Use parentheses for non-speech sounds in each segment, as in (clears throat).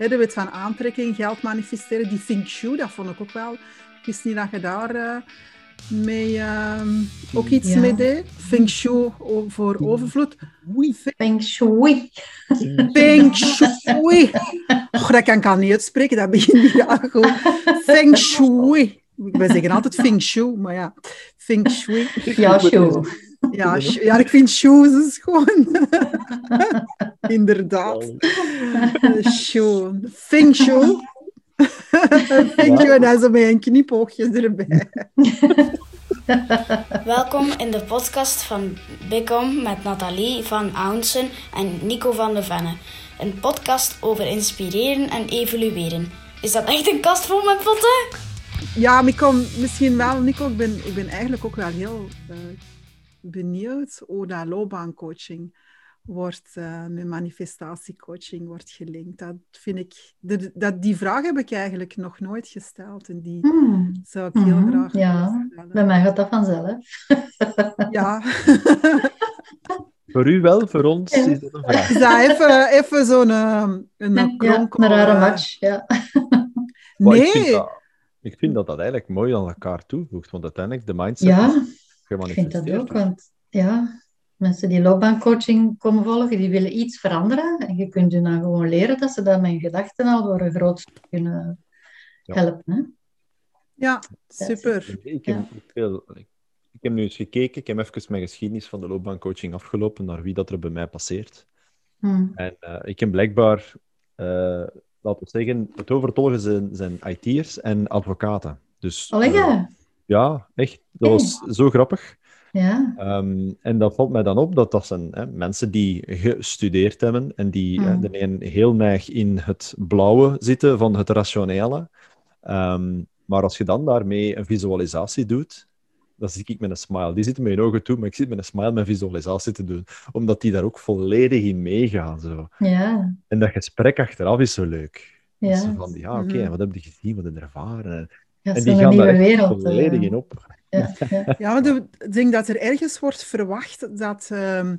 hè, de wet van aantrekking, geld manifesteren, die Feng Shui, dat vond ik ook wel. Ik wist niet dat je daar uh, mee uh, ook iets Ja. mee deed. Feng Shui voor overvloed. Feng Shui. (laughs) Feng Shui. Och, dat kan ik al niet uitspreken, dat begint niet aan goed. Feng Shui. Wij zeggen altijd Feng Shui, maar ja, Feng Shui. Ja, Shui. Ja, ja ik vind shoes is gewoon... (laughs) Inderdaad. Eh, Shui. Feng Shui. (laughs) Feng Shui, en dan zo met een knipoogje erbij. Welkom in de podcast van Bicom met Nathalie van Aunsen en Nico van de Venne. Een podcast over inspireren en evolueren. Is dat echt een kast vol met potten? Ja, maar ik kom misschien wel, Nico, ik ben, ik ben eigenlijk ook wel heel eh, benieuwd hoe dat loopbaancoaching wordt, eh, met manifestatiecoaching wordt gelinkt. Dat vind ik, de- dat, die vraag heb ik eigenlijk nog nooit gesteld en die Hmm. zou ik heel Mhm, graag ja. stellen. Bij mij gaat dat vanzelf. (laughs) (laughs) Ja, Voor u wel, voor ons Ja. is dat een vraag. is dat even, even zo'n eh, een Ja, een rare match. Ja. Nee, ik vind dat dat eigenlijk mooi aan elkaar toevoegt, want uiteindelijk de mindset ja, ik vind dat ook. Want ja, mensen die loopbaancoaching komen volgen, die willen iets veranderen. En je kunt je dan gewoon leren dat ze dat met hun gedachten al voor een groot stuk kunnen Ja. helpen. Hè? ja, super. Ik heb, Ja. ik, wil- ik, ik heb nu eens gekeken, ik heb even mijn geschiedenis van de loopbaancoaching afgelopen, naar wie dat er bij mij passeert. Hmm. En eh, ik heb blijkbaar, eh, laten we zeggen, het overtollige zijn, zijn IT'ers en advocaten. Dus Allee, eh, ja. echt, dat was zo grappig. Ja. Ehm, en dat valt mij dan op dat dat zijn hè, mensen die gestudeerd hebben en die Mm. de een heel neig in het blauwe zitten van het rationele. Ehm, maar als je dan daarmee een visualisatie doet, dan zie ik met een smile. Die zitten met hun ogen toe, maar ik zit met een smile mijn visualisatie te doen, omdat die daar ook volledig in meegaan. Zo. Ja. En dat gesprek achteraf is zo leuk. Dat Ja. ze van, ja, oké, Mhm. en wat heb je gezien, wat heb je ervaren? Ja, En die gaan nieuwe daar wereld. volledig eh, in op. Ja, ja. (laughs) Ja, want ik denk dat er ergens wordt verwacht dat, ehm,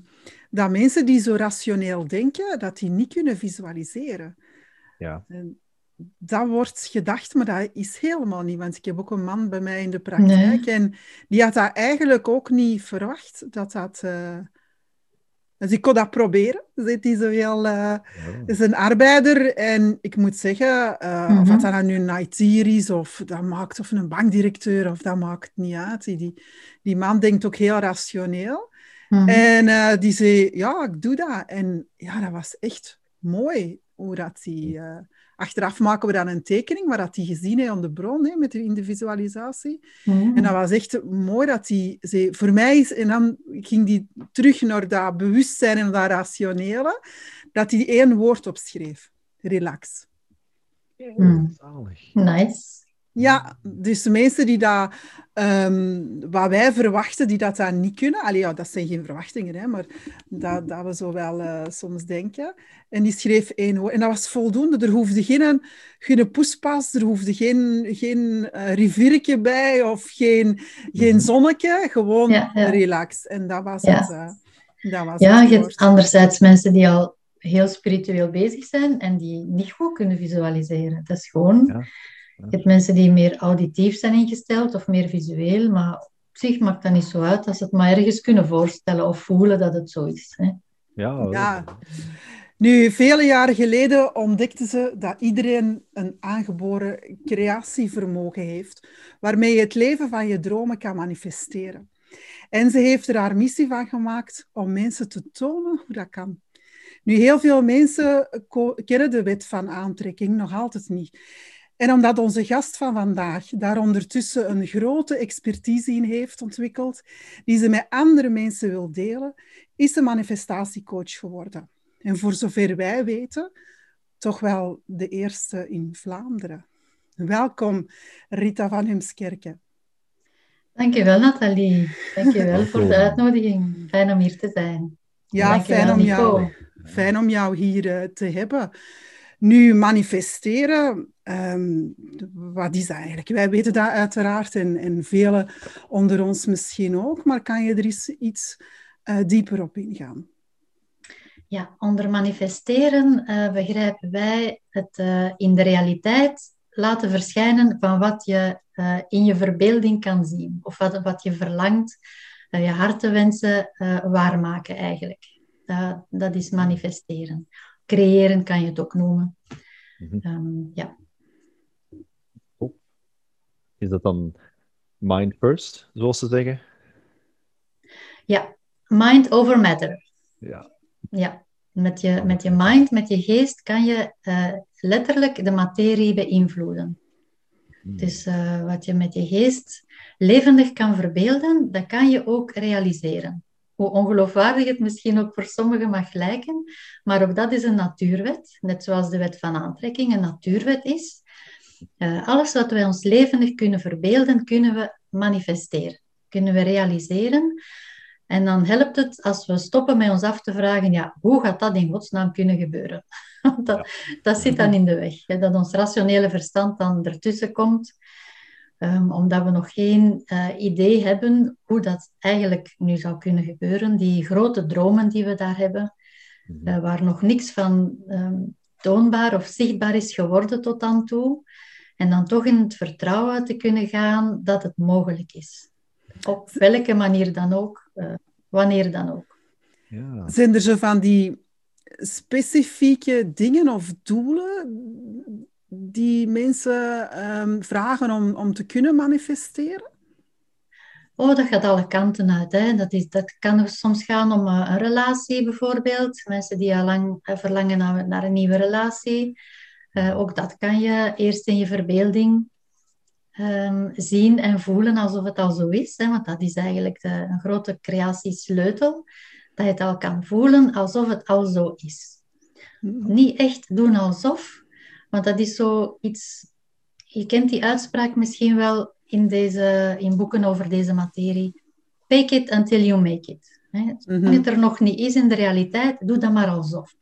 dat mensen die zo rationeel denken, dat die niet kunnen visualiseren. Ja. En dat wordt gedacht, maar dat is helemaal niet. Want ik heb ook een man bij mij in de praktijk en die had dat eigenlijk ook niet verwacht. Dat dat, eh, Dus ik kon dat proberen. Zit hij zoveel... eh, Ja. is een arbeider en ik moet zeggen, eh, of Mhm. dat dan nu een IT'er is of dat maakt, of een bankdirecteur, of dat maakt niet uit. Die- Die, man denkt ook heel rationeel. Mhm. En die zei, ja, ik doe dat. En ja, dat was echt mooi hoe dat die... achteraf maken we dan een tekening waar dat die gezien heeft aan de bron, hè, met de, in de visualisatie. Mhm. En dat was echt mooi dat die zei, voor mij is, en dan ging die terug naar dat bewustzijn en dat rationele, dat die één woord opschreef. Relax. Zalig. Nice. Ja, dus de mensen die dat, ehm, wat wij verwachten, die dat dan niet kunnen, allee, ja, dat zijn geen verwachtingen, hè, maar dat, dat we zo wel eh, soms denken. En die schreef één woord. En dat was voldoende. Er hoefde geen, geen poespas, er hoefde geen, geen riviertje bij of geen, geen Mhm. zonnetje. Gewoon Ja, ja. relax. En dat was Ja. het. eh, dat was Ja, het je hebt anderzijds mensen die al heel spiritueel bezig zijn en die niet goed kunnen visualiseren. Dat is gewoon... Je hebt mensen die meer auditief zijn ingesteld of meer visueel, maar op zich maakt dat niet zo uit als ze het maar ergens kunnen voorstellen of voelen dat het zo is. Hè. Ja, Ja. Nu, vele jaren geleden ontdekten ze dat iedereen een aangeboren creatievermogen heeft, waarmee je het leven van je dromen kan manifesteren. En ze heeft er haar missie van gemaakt om mensen te tonen hoe dat kan. Nu, heel veel mensen kennen de wet van aantrekking nog altijd niet. En omdat onze gast van vandaag daar ondertussen een grote expertise in heeft ontwikkeld, die ze met andere mensen wil delen, is ze manifestatiecoach geworden. En voor zover wij weten, toch wel de eerste in Vlaanderen. Welkom, Rita van Hemskerken. Dankjewel Nathalie. Dankjewel voor de uitnodiging. Fijn om hier te zijn. Ja, Dankjewel, fijn om, Nico. jou, fijn om jou hier eh, te hebben. Nu, manifesteren, ehm, wat is dat eigenlijk? Wij weten dat uiteraard en, en velen onder ons misschien ook, maar kan je er iets eh, dieper op ingaan? ja, onder manifesteren uh, begrijpen wij het uh, in de realiteit laten verschijnen van wat je in je verbeelding kan zien. Of wat, wat je verlangt, je hartenwensen waarmaken eigenlijk. Dat is manifesteren. Creëren kan je het ook noemen. Mm -hmm. um, ja. Is dat dan mind first, zoals ze zeggen? Ja, mind over matter. Ja. Ja, met je, met je mind, met je geest kan je uh, letterlijk de materie beïnvloeden. Hmm. Dus uh, wat je met je geest levendig kan verbeelden, dat kan je ook realiseren. Hoe ongeloofwaardig het misschien ook voor sommigen mag lijken, maar ook dat is een natuurwet, net zoals de wet van aantrekking een natuurwet is. Uh, alles wat wij ons levendig kunnen verbeelden, kunnen we manifesteren, kunnen we realiseren. En dan helpt het als we stoppen met ons af te vragen, ja, hoe gaat dat in godsnaam kunnen gebeuren? (laughs) dat, dat zit dan in de weg. Hè, dat ons rationele verstand dan ertussen komt, um, omdat we nog geen uh, idee hebben hoe dat eigenlijk nu zou kunnen gebeuren. Die grote dromen die we daar hebben, uh, waar nog niks van um, toonbaar of zichtbaar is geworden tot dan toe. En dan toch in het vertrouwen te kunnen gaan dat het mogelijk is. Op welke manier dan ook, uh, wanneer dan ook. Ja. Zijn er zo van die specifieke dingen of doelen die mensen um, vragen om, om te kunnen manifesteren? Oh, dat gaat alle kanten uit. Hè. Dat, is, dat kan soms gaan om uh, een relatie bijvoorbeeld. Mensen die al lang uh, verlangen naar, naar, een nieuwe relatie. Uh, ook dat kan je eerst in je verbeelding um, zien en voelen alsof het al zo is. Hè, want dat is eigenlijk de, een grote creatiesleutel. Dat je het al kan voelen alsof het al zo is. Mm-hmm. Niet echt doen alsof, want dat is zo iets... Je kent die uitspraak misschien wel in, deze, in boeken over deze materie. Fake it until you make it. Hè. Zolang mm-hmm. het er nog niet is in de realiteit, doe dat maar alsof.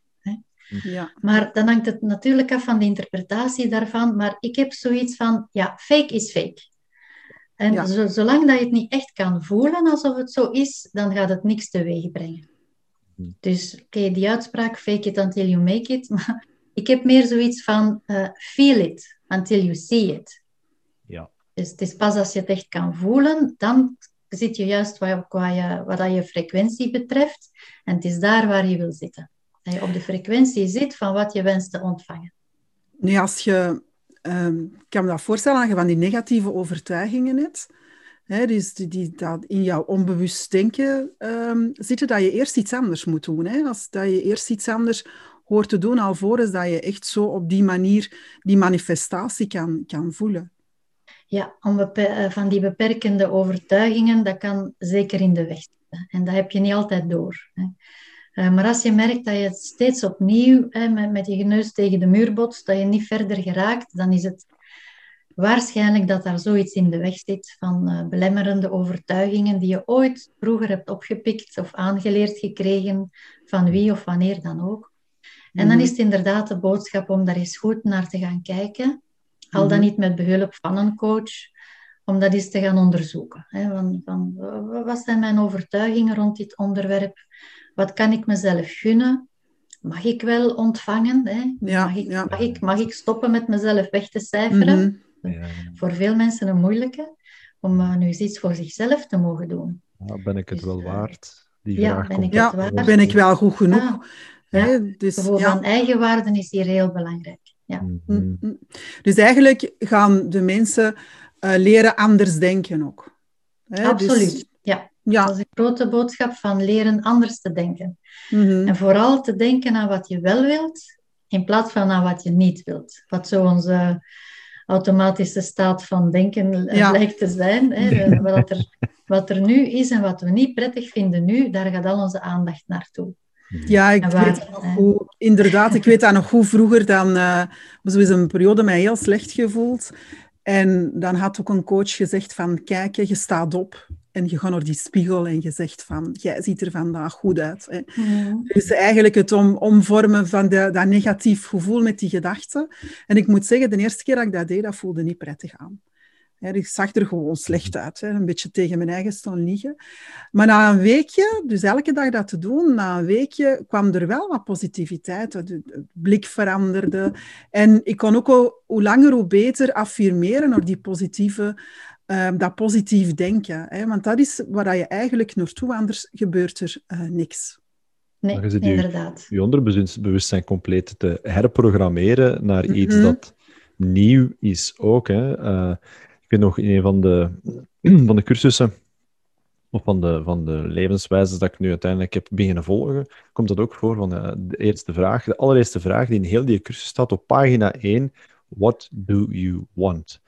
Ja. Maar dan hangt het natuurlijk af van de interpretatie daarvan. Maar ik heb zoiets van, ja, fake is fake. En zo, zolang dat je het niet echt kan voelen alsof het zo is, dan gaat het niks teweeg brengen. Hm. Dus oké, okay, die uitspraak, fake it until you make it. (laughs) Maar ik heb meer zoiets van, uh, feel it until you see it. Ja. Dus het is pas als je het echt kan voelen, dan zit je juist waar, waar je, wat je frequentie betreft. En het is daar waar je wil zitten. Dat je op de frequentie zit van wat je wenst te ontvangen. Nu, als je, um, ik kan me dat voorstellen, als je van die negatieve overtuigingen hebt, hè, dus die, die, dat in jouw onbewust denken um, zitten, dat je eerst iets anders moet doen. Hè? Als, dat je eerst iets anders hoort te doen, alvorens dat je echt zo op die manier die manifestatie kan, kan voelen. Ja, eh, van die beperkende overtuigingen, dat kan zeker in de weg zitten. En dat heb je niet altijd door. Eh, maar als je merkt dat je steeds opnieuw met, je neus tegen de muur botst, dat je niet verder geraakt, dan is het waarschijnlijk dat daar zoiets in de weg zit van uh, belemmerende overtuigingen die je ooit vroeger hebt opgepikt of aangeleerd gekregen van wie of wanneer dan ook. En dan mhm. is het inderdaad de boodschap om daar eens goed naar te gaan kijken, al dan mhm. niet met behulp van een coach, om dat eens te gaan onderzoeken. Hè, van, van, wat zijn mijn overtuigingen rond dit onderwerp? Wat kan ik mezelf gunnen? Mag ik wel ontvangen? Hè? Ja, mag, ik, ja. mag, ik, mag ik stoppen met mezelf weg te cijferen? Mm -hmm. Voor veel mensen een moeilijke, om uh, nu eens iets voor zichzelf te mogen doen. Ja, ben ik het dus, wel waard? Die ja, ben ik, ja, ben ik wel goed genoeg? Hè? Dus, gevoel van eigenwaarde is hier heel belangrijk. Ja. Mm -hmm. Dus eigenlijk gaan de mensen uh, leren anders denken ook. Hè? Absoluut, dus, ja. Ja. Dat is een grote boodschap van leren anders te denken. Mm-hmm. En vooral te denken aan wat je wel wilt, in plaats van aan wat je niet wilt. Wat zo onze automatische staat van denken ja. lijkt te zijn. Hè. (laughs) Wat, er, wat er nu is en wat we niet prettig vinden nu, daar gaat al onze aandacht naartoe. Ja, ik waar, weet nog goed, inderdaad, ik weet dat nog goed vroeger. Dan uh, was er een periode mij heel slecht gevoeld. En dan had ook een coach gezegd van, kijk, je staat op en je gaat naar die spiegel en je zegt van, jij ziet er vandaag goed uit. Hè. Mm. Dus eigenlijk het om, omvormen van de, dat negatief gevoel met die gedachten. En ik moet zeggen, de eerste keer dat ik dat deed, dat voelde niet prettig aan. Ik zag er gewoon slecht uit, hè, een beetje tegen mijn eigen staan liggen. Maar na een weekje, dus elke dag dat te doen, na een weekje kwam er wel wat positiviteit. De blik veranderde. En ik kon ook al, hoe langer hoe beter affirmeren door die positieve, uh, dat positief denken. Hè, want dat is waar je eigenlijk naartoe, anders gebeurt er uh, niks. Nee, inderdaad. Je, je onderbewustzijn compleet te herprogrammeren naar iets mm -hmm. dat nieuw is ook. Hè. Uh, ik weet nog in een van de, (clears throat) van de cursussen, of van de, van de levenswijzes dat ik nu uiteindelijk heb beginnen volgen, komt dat ook voor van de, de eerste vraag. De allereerste vraag die in heel die cursus staat op pagina 1. What do you want?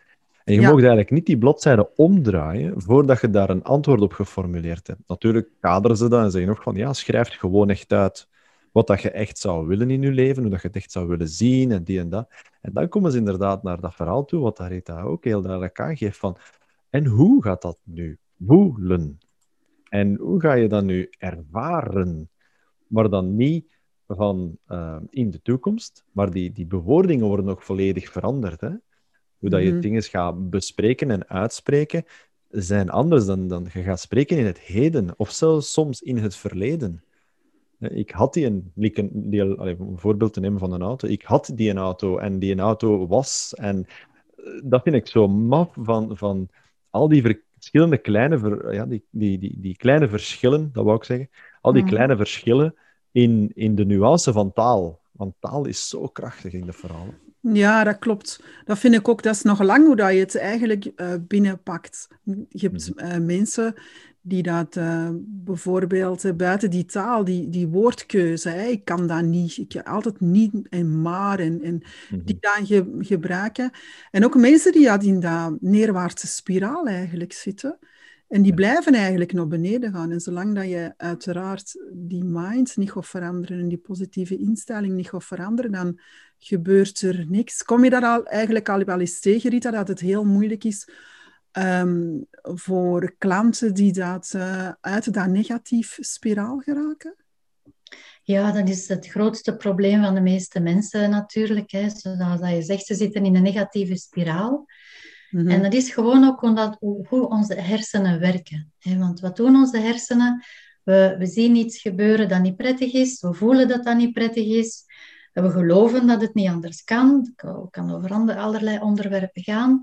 En je ja. mag eigenlijk niet die bladzijde omdraaien voordat je daar een antwoord op geformuleerd hebt. Natuurlijk kaderen ze dat en zeggen nog van ja, schrijf gewoon echt uit wat dat je echt zou willen in je leven, hoe dat je het echt zou willen zien en die en dat. En dan komen ze inderdaad naar dat verhaal toe, wat Rita ook heel duidelijk aangeeft van en hoe gaat dat nu voelen? En hoe ga je dat nu ervaren? Maar dan niet van uh, in de toekomst, maar die, die bewoordingen worden nog volledig veranderd. Hè? Hoe dat je mm -hmm. dingen gaat bespreken en uitspreken, zijn anders dan, dan je gaat spreken in het heden, of zelfs soms in het verleden. Ik had die een, die, die, een voorbeeld te nemen van een auto. Ik had die een auto en die een auto was. En dat vind ik zo maf van, van al die verschillende kleine, ver, ja, die, die, die, die, kleine verschillen, dat wou ik zeggen. Al die mm. kleine verschillen in, in de nuance van taal. Want taal is zo krachtig in de verhalen. Ja, dat klopt. Dat vind ik ook. Dat is nog lang hoe dat je het eigenlijk uh, binnenpakt. Je hebt uh, mensen die dat uh, bijvoorbeeld uh, buiten die taal, die, die woordkeuze, hè, ik kan dat niet, ik kan altijd niet en maar en, en mm-hmm. die dan ge, gebruiken. En ook mensen die dat in dat neerwaartse spiraal eigenlijk zitten. En die blijven eigenlijk naar beneden gaan. En zolang dat je uiteraard die mind niet gaat veranderen en die positieve instelling niet gaat veranderen, dan gebeurt er niks. Kom je daar al, eigenlijk al wel eens tegen, Rita, dat het heel moeilijk is um, voor klanten die dat, uh, uit dat negatief spiraal geraken? Ja, dat is het grootste probleem van de meeste mensen natuurlijk. Hè. Zoals je zegt, ze zitten in een negatieve spiraal. Mm-hmm. En dat is gewoon ook omdat, hoe onze hersenen werken. Hè. Want wat doen onze hersenen? We, we zien iets gebeuren dat niet prettig is. We voelen dat dat niet prettig is. We geloven dat het niet anders kan. Het kan over allerlei onderwerpen gaan.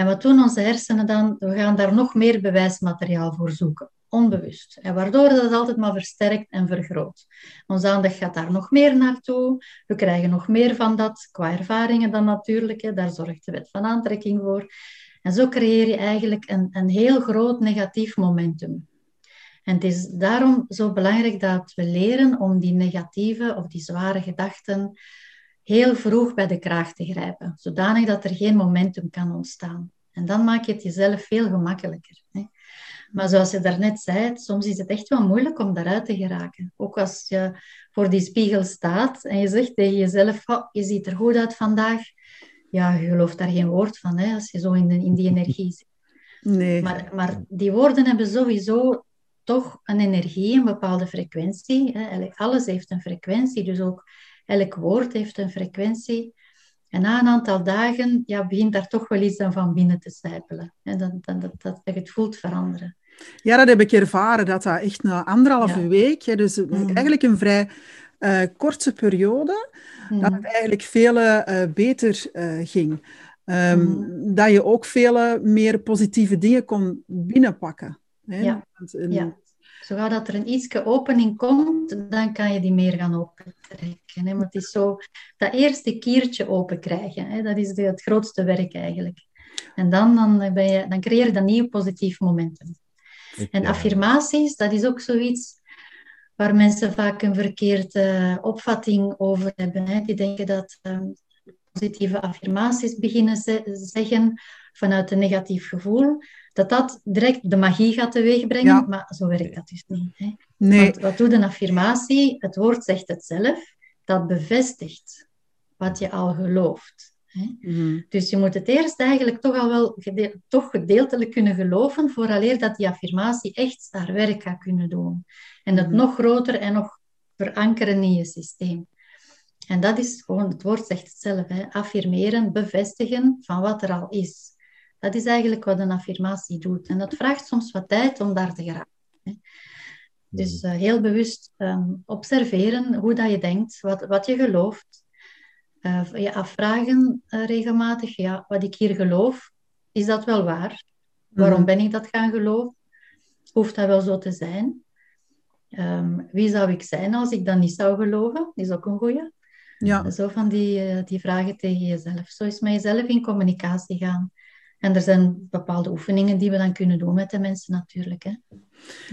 En wat doen onze hersenen dan? We gaan daar nog meer bewijsmateriaal voor zoeken, onbewust. En waardoor dat altijd maar versterkt en vergroot. Onze aandacht gaat daar nog meer naartoe. We krijgen nog meer van dat, qua ervaringen dan natuurlijk. Daar zorgt de wet van aantrekking voor. En zo creëer je eigenlijk een, een heel groot negatief momentum. En het is daarom zo belangrijk dat we leren om die negatieve of die zware gedachten heel vroeg bij de kraag te grijpen, zodanig dat er geen momentum kan ontstaan. En dan maak je het jezelf veel gemakkelijker. Hè? Maar zoals je daarnet zei, soms is het echt wel moeilijk om daaruit te geraken. Ook als je voor die spiegel staat en je zegt tegen jezelf, oh, je ziet er goed uit vandaag. Ja, je gelooft daar geen woord van, hè, als je zo in, de, in die energie zit. Nee. Maar, maar die woorden hebben sowieso toch een energie, een bepaalde frequentie. Hè. Alles heeft een frequentie, dus ook Elk woord heeft een frequentie. En na een aantal dagen ja, begint daar toch wel iets dan van binnen te sijpelen. En dat, dat, dat, dat je het voelt veranderen. Ja, dat heb ik ervaren. Dat dat echt na anderhalve ja. week, hè, dus mm. eigenlijk een vrij uh, korte periode, mm. dat het eigenlijk veel uh, beter uh, ging. Um, mm. Dat je ook veel meer positieve dingen kon binnenpakken. Hè? Ja. Zodra dat er een ietsje opening komt, dan kan je die meer gaan opentrekken. Hè? Want het is zo dat eerste kiertje open krijgen. Hè? Dat is de, het grootste werk eigenlijk. En dan, dan, ben je, dan creëer je dat nieuw positief momentum. En affirmaties, dat is ook zoiets waar mensen vaak een verkeerde opvatting over hebben. Hè? Die denken dat um, positieve affirmaties beginnen ze zeggen vanuit een negatief gevoel dat dat direct de magie gaat teweegbrengen, ja. maar zo werkt dat dus niet. Hè? Nee. Want wat doet een affirmatie? Het woord zegt het zelf, dat bevestigt wat je al gelooft. Hè? Mm. Dus je moet het eerst eigenlijk toch al wel toch gedeeltelijk kunnen geloven, vooraleer dat die affirmatie echt haar werk gaat kunnen doen. En het mm. nog groter en nog verankeren in je systeem. En dat is gewoon, het woord zegt het zelf, hè? affirmeren, bevestigen van wat er al is. Dat is eigenlijk wat een affirmatie doet. En dat vraagt soms wat tijd om daar te geraken. Hè. Dus uh, heel bewust um, observeren hoe dat je denkt, wat, wat je gelooft. Uh, je afvragen uh, regelmatig, ja, wat ik hier geloof, is dat wel waar? Waarom mm. ben ik dat gaan geloven? Hoeft dat wel zo te zijn? Um, wie zou ik zijn als ik dat niet zou geloven? Is ook een goeie. Ja. Zo van die, die vragen tegen jezelf. Zo is met jezelf in communicatie gaan. En er zijn bepaalde oefeningen die we dan kunnen doen met de mensen natuurlijk. Hè.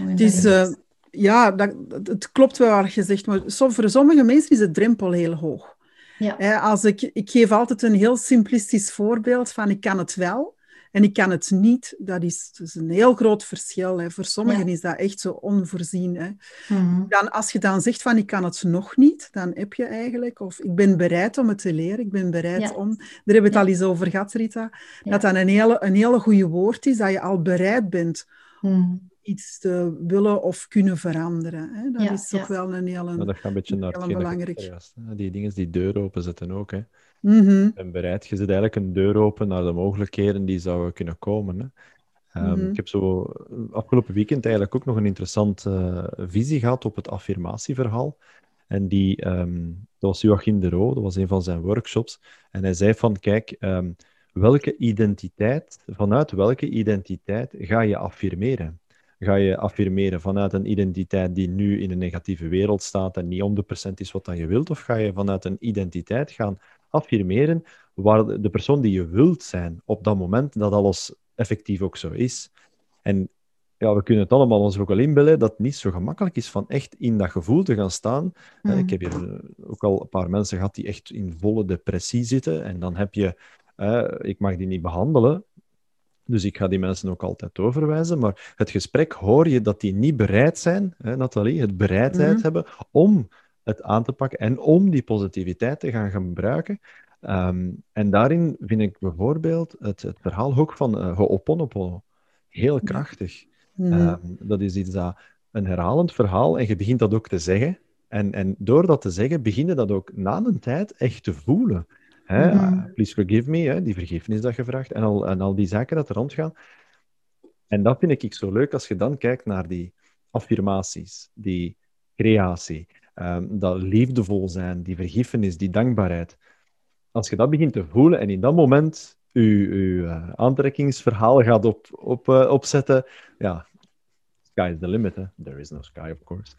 Het is, uh, ja, dat, het klopt wel wat je zegt, maar voor sommige mensen is de drempel heel hoog. Ja. Als ik, ik geef altijd een heel simplistisch voorbeeld van ik kan het wel en ik kan het niet. Dat is, dus een heel groot verschil. Hè. Voor sommigen is dat echt zo onvoorzien. Hè. Mhm. dan, als je dan zegt van ik kan het nog niet, dan heb je eigenlijk, of ik ben bereid om het te leren, ik ben bereid om, daar hebben we het al eens over gehad, Rita, dat dat een hele, een hele goede woord is, dat je al bereid bent mhm iets te willen of kunnen veranderen. Hè? Dat is toch wel een hele, ja, dat gaat een beetje naar het belangrijk. Juist, die dingen die deur openzetten ook. Hè. Mm ben bereid. Je zet eigenlijk een deur open naar de mogelijkheden die zouden kunnen komen. Hè. Um, Ik heb zo afgelopen weekend eigenlijk ook nog een interessante uh, visie gehad op het affirmatieverhaal. En die, um, dat was Joachim de Roo, dat was een van zijn workshops. En hij zei van, kijk, um, welke identiteit, vanuit welke identiteit ga je affirmeren? Ga je affirmeren vanuit een identiteit die nu in een negatieve wereld staat en niet 100% is wat dan je wilt? Of ga je vanuit een identiteit gaan affirmeren waar de persoon die je wilt zijn op dat moment, dat alles effectief ook zo is? En ja, we kunnen het allemaal ons ook al inbeelden dat het niet zo gemakkelijk is van echt in dat gevoel te gaan staan. Mm. Ik heb hier ook al een paar mensen gehad die echt in volle depressie zitten. En dan heb je, uh, ik mag die niet behandelen, dus ik ga die mensen ook altijd overwijzen. Maar het gesprek hoor je dat die niet bereid zijn, hè, Nathalie, het bereidheid mhm. hebben om het aan te pakken en om die positiviteit te gaan gebruiken. Um, en daarin vind ik bijvoorbeeld het, het verhaal ook van uh, Ho'oponopono heel krachtig. Mm dat is iets dat een herhalend verhaal en je begint dat ook te zeggen. En, en door dat te zeggen, begin je dat ook na een tijd echt te voelen. Hè? Mhm. Please forgive me, hè? die vergiffenis dat je vraagt. En al, en al die zaken dat er rondgaan. En dat vind ik zo leuk als je dan kijkt naar die affirmaties, die creatie, um, dat liefdevol zijn, die vergiffenis, die dankbaarheid. Als je dat begint te voelen en in dat moment je, je uh, aantrekkingsverhaal gaat op, op, uh, opzetten, ja, sky is the limit. Hè? There is no sky, of course.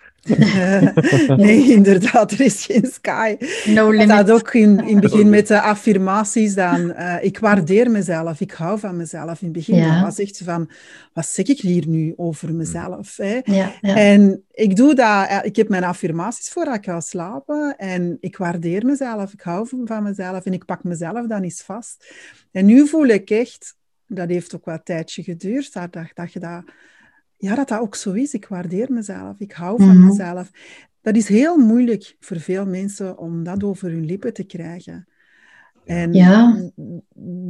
(laughs) nee, inderdaad, er is geen sky. No limit. Dat ook in, in het begin met de affirmaties dan, uh, ik waardeer mezelf, ik hou van mezelf. In het begin ja. was echt van, wat zeg ik hier nu over mezelf? Hè? Ja, ja. En ik doe dat, ik heb mijn affirmaties voor ik ga slapen en ik waardeer mezelf, ik hou van mezelf en ik pak mezelf dan eens vast. En nu voel ik echt, dat heeft ook wat tijdje geduurd, dat, dat je dat ja, dat dat ook zo is. Ik waardeer mezelf, ik hou van mhm. mezelf. Dat is heel moeilijk voor veel mensen om dat over hun lippen te krijgen. En ja.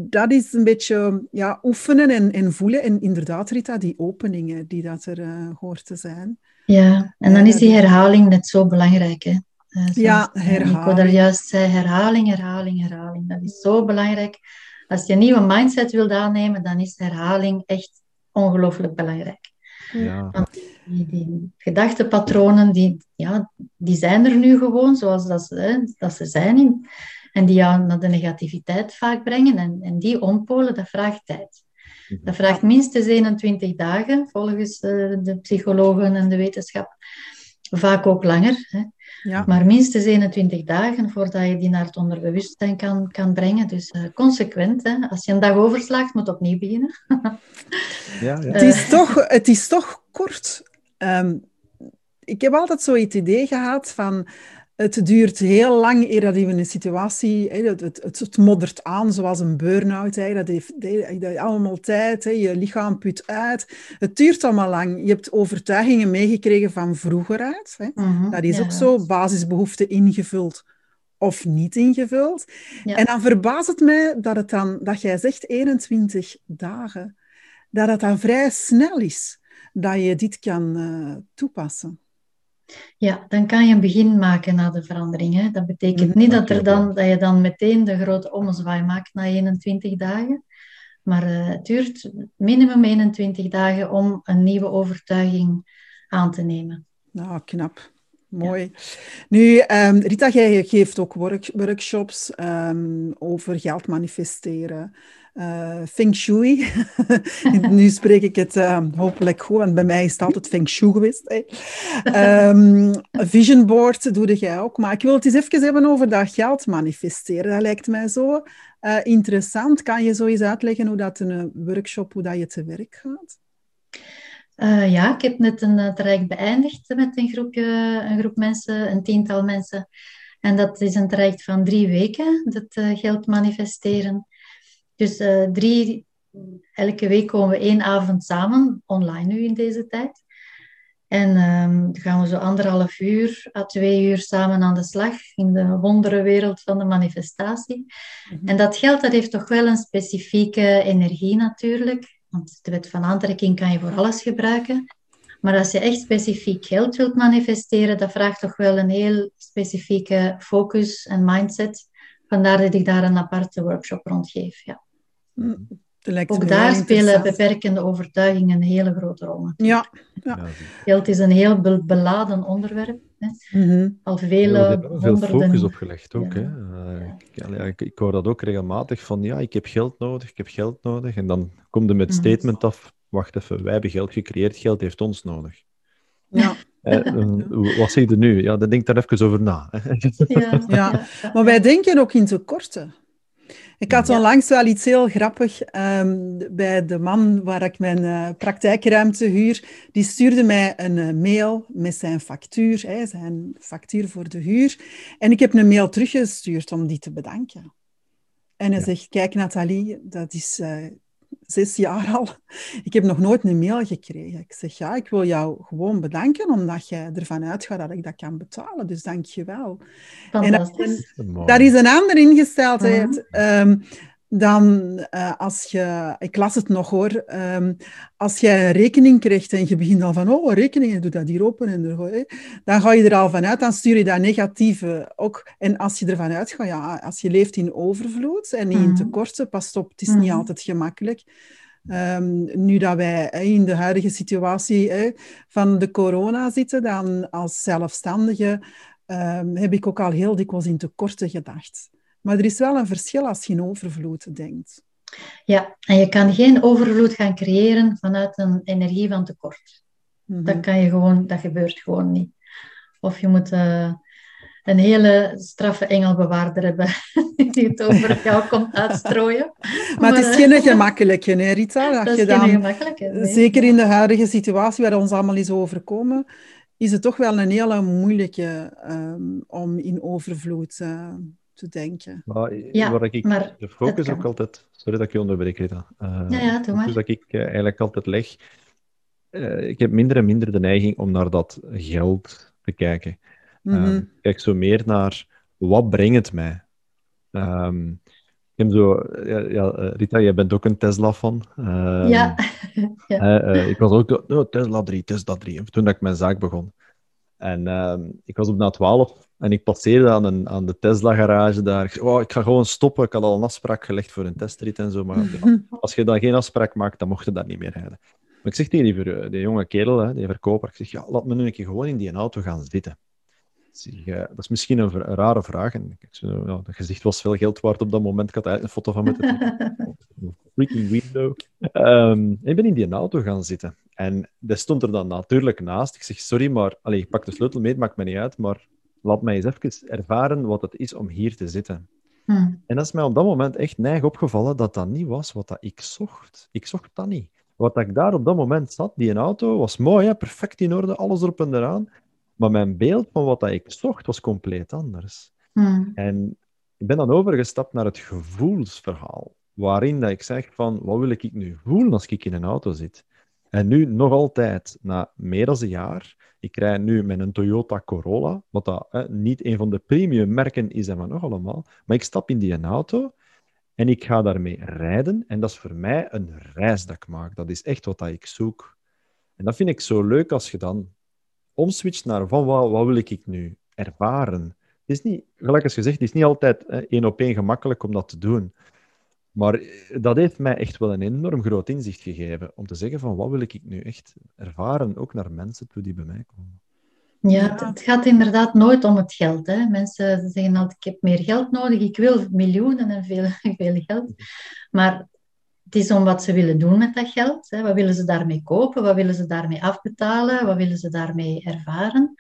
dat is een beetje ja, oefenen en, en voelen. En inderdaad, Rita, die openingen die dat er uh, hoort te zijn. Ja, en dan is die herhaling net zo belangrijk. Hè? Uh, ja, herhaling. Ik daar juist zei, herhaling, herhaling, herhaling. Dat is zo belangrijk. Als je een nieuwe mindset wilt aannemen, dan is herhaling echt ongelooflijk belangrijk. Ja. Die, die, gedachtepatronen, die, ja, die zijn er nu gewoon zoals dat ze, hè, dat ze zijn. In, en die jou naar de negativiteit vaak brengen. En, en die ompolen, dat vraagt tijd. Mhm. Dat vraagt minstens 21 dagen, volgens uh, de psychologen en de wetenschap. Vaak ook langer. Hè. Ja. Maar minstens 21 dagen voordat je die naar het onderbewustzijn kan, kan brengen. Dus uh, consequent. Hè. Als je een dag overslaagt, moet opnieuw beginnen. (laughs) ja, ja. Het, is toch, het is toch kort. Um, ik heb altijd zo het idee gehad van het duurt heel lang eer dat je in een situatie, het, het, het, moddert aan zoals een burn-out. Dat heeft dat allemaal tijd, je lichaam put uit. Het duurt allemaal lang. Je hebt overtuigingen meegekregen van vroeger uit. Mhm, dat is ook zo, basisbehoeften ingevuld of niet ingevuld. En dan verbaast het mij dat, het dan, dat jij zegt 21 dagen. Dat het dan vrij snel is dat je dit kan uh, toepassen. Ja, dan kan je een begin maken na de verandering. Hè. Dat betekent niet dat, er dan, dat je dan meteen de grote ommezwaai maakt na 21 dagen. Maar uh, het duurt minimum 21 dagen om een nieuwe overtuiging aan te nemen. Nou, knap. Mooi. Nu, um, Rita, jij geeft ook work workshops um, over geld manifesteren. Uh, feng Shui. (laughs) nu spreek ik het uh, hopelijk goed, want bij mij is het altijd Feng Shui geweest. Um, vision board doe jij ook. Maar ik wil het eens even hebben over dat geld manifesteren. Dat lijkt mij zo uh, interessant. Kan je zo eens uitleggen hoe dat een workshop, hoe dat je te werk gaat? Ja, ik heb net een traject beëindigd met een, groepje, een groep mensen, een tiental mensen. En dat is een traject van drie weken, dat geld manifesteren. Dus drie, elke week komen we één avond samen, online nu in deze tijd. En um, dan gaan we zo anderhalf uur à twee uur samen aan de slag in de wonderenwereld van de manifestatie. Mm -hmm. En dat geld dat heeft toch wel een specifieke energie natuurlijk. Want de wet van aantrekking kan je voor alles gebruiken. Maar als je echt specifiek geld wilt manifesteren, dat vraagt toch wel een heel specifieke focus en mindset. Vandaar dat ik daar een aparte workshop rond geef. Ja. Ook daar spelen beperkende overtuigingen een hele grote rol. Ja. ja. Geld is een heel beladen onderwerp. Hè. Mm -hmm. Al vele ja, er veel focus op gelegd ook. Ja. Hè. Uh, ja. ik, ik, hoor dat ook regelmatig van ja, ik heb geld nodig, ik heb geld nodig. En dan komt er met het statement af, wacht even, wij hebben geld gecreëerd, geld heeft ons nodig. Ja. Uh, wat zeg je nu? Ja, dan denk daar even over na. ja, (laughs) ja, maar wij denken ook in tekorten. Ik had onlangs wel iets heel grappig um, bij de man waar ik mijn uh, praktijkruimte huur. Die stuurde mij een uh, mail met zijn factuur, hè, zijn factuur voor de huur. En ik heb een mail teruggestuurd om die te bedanken. En hij ja. zegt, kijk Nathalie, dat is uh, zes jaar al. Ik heb nog nooit een mail gekregen. Ik zeg, ja, ik wil jou gewoon bedanken, omdat jij ervan uitgaat dat ik dat kan betalen. Dus dank je wel. En dat, is een andere ingesteldheid. Uh-huh. Um, dan uh, als je, ik las het nog hoor, um, als jij een rekening krijgt en je begint al van, oh, rekening, doe dat hier open, en er, dan ga je er al vanuit, dan stuur je dat negatieve ook. En als je ervan uitgaat, ja, als je leeft in overvloed en niet in tekorten, pas op, het is niet altijd gemakkelijk. Um, nu dat wij in de huidige situatie hè, van de corona zitten, dan als zelfstandige um, heb ik ook al heel dikwijls in tekorten gedacht. Maar er is wel een verschil als je in overvloed denkt. Ja, en je kan geen overvloed gaan creëren vanuit een energie van tekort. Mm-hmm. Dat kan je gewoon, dat gebeurt gewoon niet. Of je moet uh, een hele straffe engelbewaarder hebben (laughs) die het over jou komt uitstrooien. maar, (laughs) maar het is geen uh, gemakkelijke, hè, Rita? (laughs) Dat, dat is je dan, geen gemakkelijke. Nee. Zeker in de huidige situatie waar ons allemaal is overkomen, is het toch wel een hele moeilijke um, om in overvloed uh, te denken. Maar, ja, waar ik maar de focus ook altijd... Sorry dat ik je onderbreek, Rita. Uh, ja, ja, doe maar. Dus dat ik uh, eigenlijk altijd leg... Uh, ik heb minder en minder de neiging om naar dat geld te kijken. Ik kijk zo meer naar, wat brengt het mij? Um, ik heb zo... Ja, ja, Rita, jij bent ook een Tesla-fan. Um, ja. (laughs) ja. ik was ook... Oh, Tesla 3, Tesla 3. Toen ik mijn zaak begon. En ik was op na 12 en ik passeerde aan, een, aan de Tesla-garage daar. Oh, ik ga gewoon stoppen. Ik had al een afspraak gelegd voor een testrit en zo. Maar ja, als je dan geen afspraak maakt, dan mocht je daar niet meer rijden. Maar ik zeg tegen die, die jonge kerel, hè, die verkoper, ik zeg, ja, laat me nu een keer gewoon in die auto gaan zitten. Zeg, uh, dat is misschien een, een, rare vraag. En ik ja, dat gezicht was veel geld waard op dat moment. Ik had eigenlijk een foto van met een (laughs) freaking window. Um, ik ben in die auto gaan zitten. En dat stond er dan natuurlijk naast. Ik zeg, sorry, maar... Allez, ik pak de sleutel mee, het maakt me niet uit, maar laat mij eens even ervaren wat het is om hier te zitten. Hmm. En dat is mij op dat moment echt neig opgevallen dat dat niet was wat dat ik zocht. Ik zocht dat niet. Wat ik daar op dat moment zat, die auto, was mooi, hè? perfect in orde, alles erop en eraan. Maar mijn beeld van wat dat ik zocht was compleet anders. Hmm. En ik ben dan overgestapt naar het gevoelsverhaal, waarin dat ik zeg van, wat wil ik nu voelen als ik in een auto zit? En nu nog altijd, na meer dan een jaar, ik rijd nu met een Toyota Corolla, wat dat, hè, niet een van de premium merken is en van nog allemaal. Maar ik stap in die auto en ik ga daarmee rijden. En dat is voor mij een reis dat ik maak. Dat is echt wat dat ik zoek. En dat vind ik zo leuk als je dan omswitcht naar van wat, wat wil ik nu ervaren. Het is niet, gelijk als gezegd, het is niet altijd één op één gemakkelijk om dat te doen. Maar dat heeft mij echt wel een enorm groot inzicht gegeven. Om te zeggen van wat wil ik nu echt ervaren, ook naar mensen toe die bij mij komen. Ja, het, gaat inderdaad nooit om het geld. Hè. Mensen zeggen altijd, ik heb meer geld nodig, ik wil miljoenen en veel, (laughs) veel geld. Maar het is om wat ze willen doen met dat geld. Hè. Wat willen ze daarmee kopen? Wat willen ze daarmee afbetalen? Wat willen ze daarmee ervaren?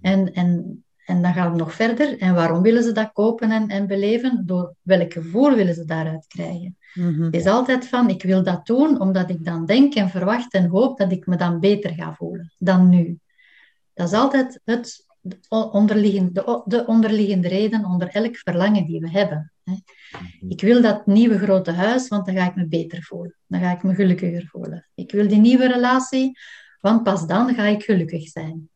En, en, en dan gaat het nog verder. En waarom willen ze dat kopen en, en beleven? Door welk gevoel willen ze daaruit krijgen? Mhm. Het is altijd van, ik wil dat doen omdat ik dan denk en verwacht en hoop dat ik me dan beter ga voelen dan nu. Dat is altijd het onderliggende, de, de onderliggende reden onder elk verlangen die we hebben. Ik wil dat nieuwe grote huis, want dan ga ik me beter voelen. Dan ga ik me gelukkiger voelen. Ik wil die nieuwe relatie, want pas dan ga ik gelukkig zijn.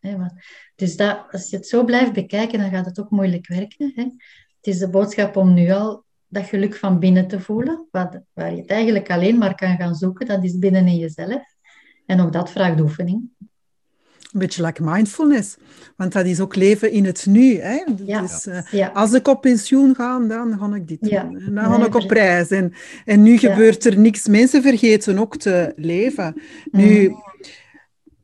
Dus dat, als je het zo blijft bekijken, dan gaat het ook moeilijk werken. Hè. Het is de boodschap om nu al dat geluk van binnen te voelen, waar je het eigenlijk alleen maar kan gaan zoeken, dat is binnen in jezelf. En ook dat vraagt oefening. Een beetje like mindfulness. Want dat is ook leven in het nu. Hè? Ja. Dus, eh, Ja, als ik op pensioen ga, dan ga ik dit doen. En dan ga Nee, ik op reis. En, en nu gebeurt er niks. Mensen vergeten ook te leven. Nu, Mhm.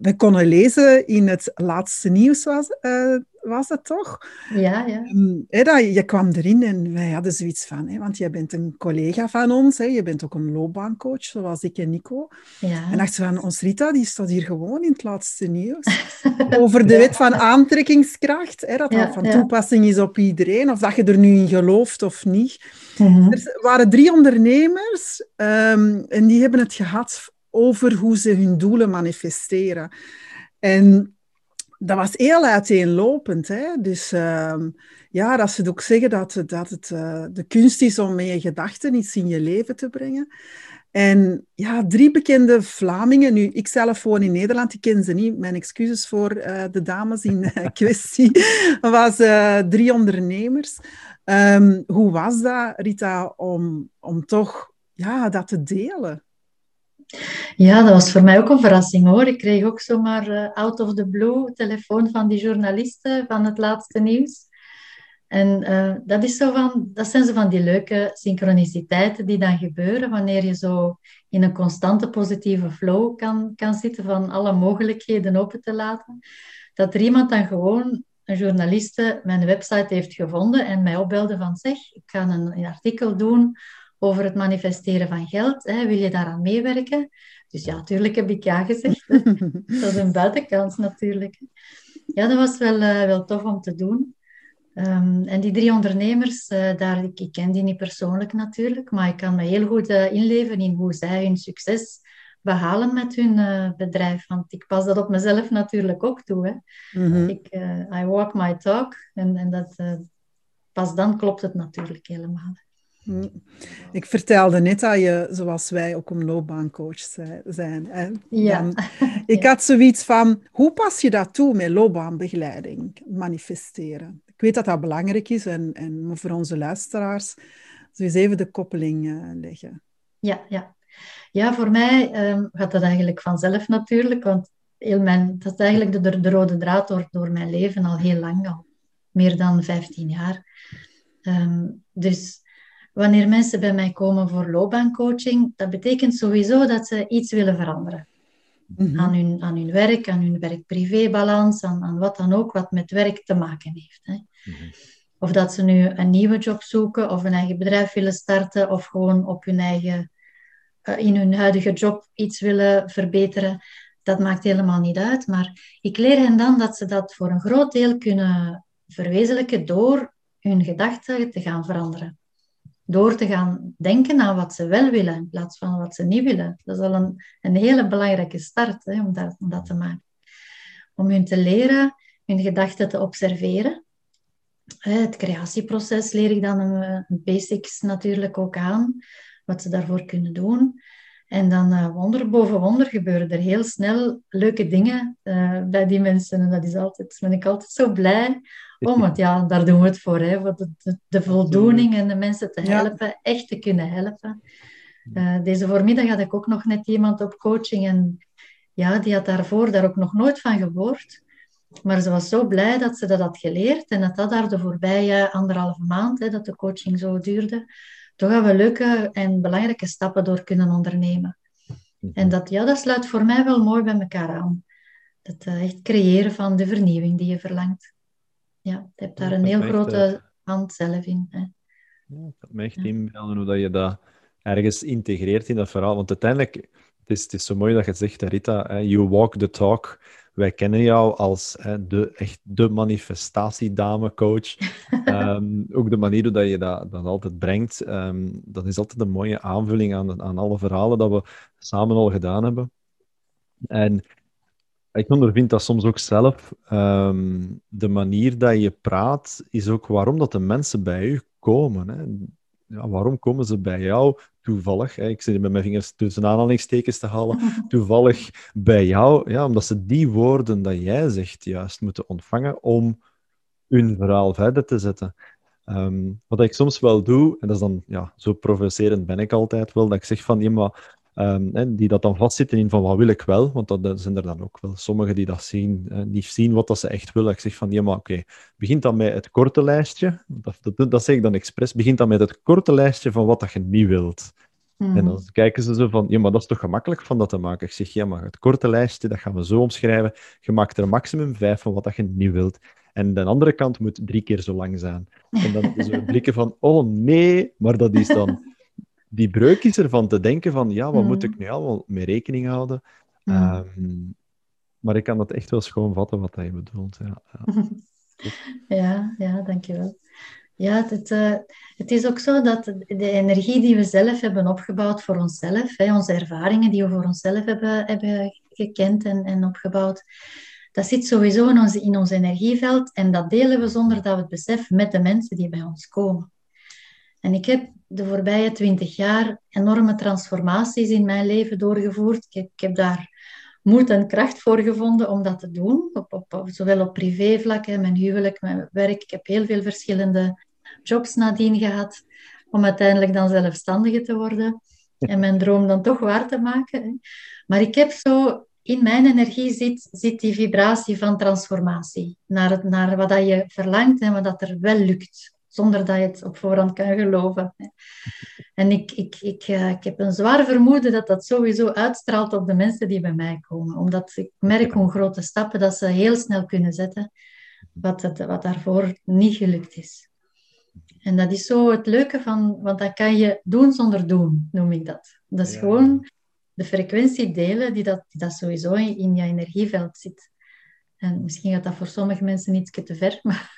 We konden lezen in het laatste nieuws, was, eh, was het toch? ja, ja. Ehm, dat, je kwam erin en wij hadden zoiets van, hè, want jij bent een collega van ons, hè, je bent ook een loopbaancoach, zoals ik en Nico. ja. En dachten van, ons Rita, die staat hier gewoon in het laatste nieuws. (laughs) Over de wet van aantrekkingskracht, hè, dat Ja, dat van toepassing is op iedereen, of dat je er nu in gelooft of niet. Mhm. Er waren drie ondernemers ehm, en die hebben het gehad over hoe ze hun doelen manifesteren. En dat was heel uiteenlopend. Hè? Dus ehm, ja, dat ze ook zeggen dat, het- dat het eh, de kunst is om met je gedachten iets in je leven te brengen. En ja, drie bekende Vlamingen. Nu, ik zelf woon in Nederland, ik ken ze niet. Mijn excuses voor eh, de dames in eh, (laughs) kwestie. Was drie ondernemers. Ehm, hoe was dat, Rita, om, om toch ja, dat te delen? Ja, dat was voor mij ook een verrassing hoor. Ik kreeg ook zomaar eh, out of the blue telefoon van die journalisten van het laatste nieuws. En eh, dat, is zo van, dat zijn zo van die leuke synchroniciteiten die dan gebeuren wanneer je zo in een constante positieve flow kan, kan zitten van alle mogelijkheden open te laten. Dat er iemand dan gewoon, een journaliste, mijn website heeft gevonden en mij opbelde van zeg, ik ga een, een artikel doen over het manifesteren van geld. Hè. Wil je daaraan meewerken? Dus ja, natuurlijk heb ik ja gezegd. (laughs) Dat is een buitenkans natuurlijk. Ja, dat was wel, eh, wel tof om te doen. Ehm, en die drie ondernemers, eh, daar, ik, ik ken die niet persoonlijk natuurlijk, maar ik kan me heel goed eh, inleven in hoe zij hun succes behalen met hun bedrijf. Want ik pas dat op mezelf natuurlijk ook toe. Hè. Mhm. Ik, I walk my talk en, en dat, pas dan klopt het natuurlijk helemaal. Ik vertelde net dat je, zoals wij, ook een loopbaancoach zi- zijn. Hè? Ja. Dan- (laughs) ik had zoiets van, hoe pas je dat toe met loopbaanbegeleiding, manifesteren? Ik weet dat dat belangrijk is en, en voor onze luisteraars, dus eens even de koppeling eh, leggen. Ja, ja. ja voor mij ehm, gaat dat eigenlijk vanzelf natuurlijk, want heel mijn, dat is eigenlijk de, de rode draad door, door mijn leven al heel lang, al meer dan 15 jaar. Ehm, dus wanneer mensen bij mij komen voor loopbaancoaching, dat betekent sowieso dat ze iets willen veranderen. Mhm. Aan hun, aan hun werk, aan hun werk-privé-balans, aan, aan wat dan ook wat met werk te maken heeft. Hè. Of dat ze nu een nieuwe job zoeken, of een eigen bedrijf willen starten, of gewoon op hun eigen, eh, in hun huidige job iets willen verbeteren. Dat maakt helemaal niet uit. Maar ik leer hen dan dat ze dat voor een groot deel kunnen verwezenlijken door hun gedachten te gaan veranderen. Door te gaan denken aan wat ze wel willen in plaats van wat ze niet willen. Dat is al een, een hele belangrijke start hè, om, dat, te maken. Om hun te leren hun gedachten te observeren. Eh, Het creatieproces leer ik dan een, een basics natuurlijk ook aan, wat ze daarvoor kunnen doen. En dan eh, wonder boven wonder gebeuren er heel snel leuke dingen eh, bij die mensen. En dat is altijd, ben ik altijd zo blij om, want ja, daar doen we het voor. Hè, voor de, voldoening en de mensen te Ja. helpen, echt te kunnen helpen. Eh, deze voormiddag had ik ook nog net iemand op coaching en ja, die had daarvoor daar ook nog nooit van gehoord. Maar ze was zo blij dat ze dat had geleerd en dat dat daar de voorbije anderhalve maand, hè, dat de coaching zo duurde, toch gaan we leuke en belangrijke stappen door kunnen ondernemen. Mhm. En dat, ja, dat sluit voor mij wel mooi bij elkaar aan. Dat eh, echt creëren van de vernieuwing die je verlangt. Ja, je hebt daar een heel grote eh, hand zelf in. Hè. Ja, ik kan me echt Ja. inbeelden hoe dat je dat ergens integreert in dat verhaal. Want uiteindelijk, het is, het is zo mooi dat je zegt, Rita, hè, you walk the talk. Wij kennen jou als hè, de, echt de manifestatiedame-coach. (laughs) Ehm, ook de manier hoe dat je dat, dat altijd brengt, ehm, dat is altijd een mooie aanvulling aan, aan alle verhalen dat we samen al gedaan hebben. En ik ondervind dat soms ook zelf. ehm, de manier dat je praat, is ook waarom dat de mensen bij u komen. Hè. Ja, waarom komen ze bij jou toevallig? Hè? Ik zit met mijn vingers tussen aanhalingstekens te halen. (laughs) Toevallig bij jou, ja, omdat ze die woorden dat jij zegt juist moeten ontvangen om hun verhaal verder te zetten. Ehm, wat ik soms wel doe, en dat is dan, ja, zo provocerend ben ik altijd wel, dat ik zeg van, ja, maar, ehm, hè, die dat dan vastzitten in van, wat wil ik wel? Want dat, dat zijn er dan ook wel sommigen die dat zien, hè, die zien wat dat ze echt willen. Ik zeg van, ja, maar oké, begint dan met het korte lijstje, dat, dat, dat zeg ik dan expres, begint dan met het korte lijstje van wat dat je niet wilt. Mhm. En dan kijken ze zo van, ja, maar dat is toch gemakkelijk van dat te maken? Ik zeg, ja, maar het korte lijstje, dat gaan we zo omschrijven. Je maakt er maximum vijf van wat dat je niet wilt. En de andere kant moet drie keer zo lang zijn. En dan zo blikken van, oh nee, maar dat is dan... Die breuk is ervan te denken van, ja, wat moet Mhm. ik nu allemaal mee rekening houden? Mhm. Ehm, maar ik kan dat echt wel schoon vatten wat dat je bedoelt. Ja. Ja. (laughs) Ja, ja, dankjewel. Ja, het, eh, het is ook zo dat de energie die we zelf hebben opgebouwd voor onszelf, hè, onze ervaringen die we voor onszelf hebben, hebben gekend en, en opgebouwd, dat zit sowieso in ons, in ons energieveld en dat delen we zonder dat we het beseffen met de mensen die bij ons komen. En ik heb de voorbije twintig jaar enorme transformaties in mijn leven doorgevoerd. Ik heb, daar moed en kracht voor gevonden om dat te doen. Op, op, zowel op privévlak, mijn huwelijk, mijn werk. Ik heb heel veel verschillende jobs nadien gehad. Om uiteindelijk dan zelfstandige te worden. En mijn droom dan toch waar te maken. Maar ik heb zo... In mijn energie zit, zit die vibratie van transformatie. Naar, het, naar wat dat je verlangt en wat dat er wel lukt. Zonder dat je het op voorhand kan geloven. En ik, ik, ik, eh, ik heb een zwaar vermoeden dat dat sowieso uitstraalt op de mensen die bij mij komen. Omdat ik merk hoe grote stappen dat ze heel snel kunnen zetten, wat, het, wat daarvoor niet gelukt is. En dat is zo het leuke van, want dat kan je doen zonder doen, noem ik dat. Dat is Ja. gewoon de frequentie delen die dat, die dat sowieso in, in je energieveld zit. En misschien gaat dat voor sommige mensen iets te ver, (laughs) maar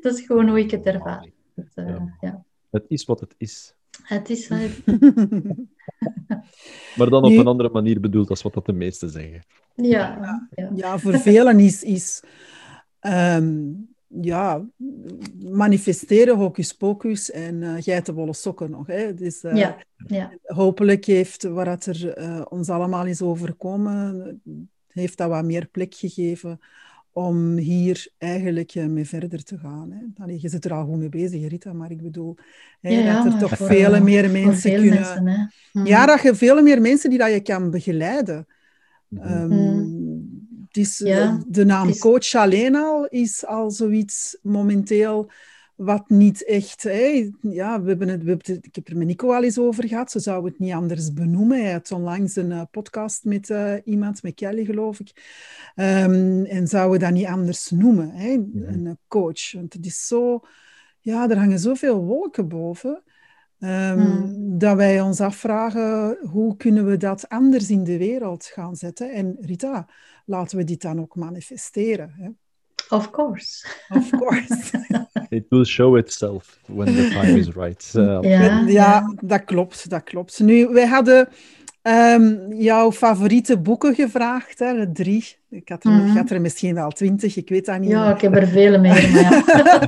dat is gewoon hoe ik het ervaar. Het, eh, Ja. ja. Het is wat het is. Het is, (laughs) Maar dan op Nu- een andere manier bedoeld als wat dat de meesten zeggen. ja, ja. Ja, voor velen is, is ehm, ja, manifesteren hocus pocus en eh geitenwolle sokken nog. Hè. Dus, eh, Ja, ja. Hopelijk heeft wat het er eh, ons allemaal is overkomen, heeft dat wat meer plek gegeven om hier eigenlijk eh, mee verder te gaan. Hè. Allee, je zit er al goed mee bezig, Rita, maar ik bedoel hè, Ja, ja, dat er toch vele eh, meer mensen veel kunnen... mensen, hè. Mhm. Ja, dat je veel meer mensen die dat je kan begeleiden. Ehm, Mm. het is, Ja, de naam het is- coach alleen al is al zoiets momenteel wat niet echt... Hè, ja, we hebben het, we hebben het- ik heb er met Nico al eens over gehad. Ze zou het niet anders benoemen. Hij had onlangs een eh, podcast met eh, iemand, met Kelly geloof ik. Ehm, en zouden dat niet anders noemen, hè, een eh, coach. Want het is zo... Ja, er hangen zoveel wolken boven. Ehm, Hmm. Dat wij ons afvragen, hoe kunnen we dat anders in de wereld gaan zetten? En Rita, laten we dit dan ook manifesteren. Hè? Of course. Of course. (laughs) It will show itself when the time is right. Uh, Ja, ja, dat klopt, dat klopt. Nu, wij hadden ehm, jouw favoriete boeken gevraagd, hè, drie. Ik had, er, Mhm. ik had er misschien wel twintig, ik weet dat niet. Ja, meer. ik heb er vele meer, maar ja.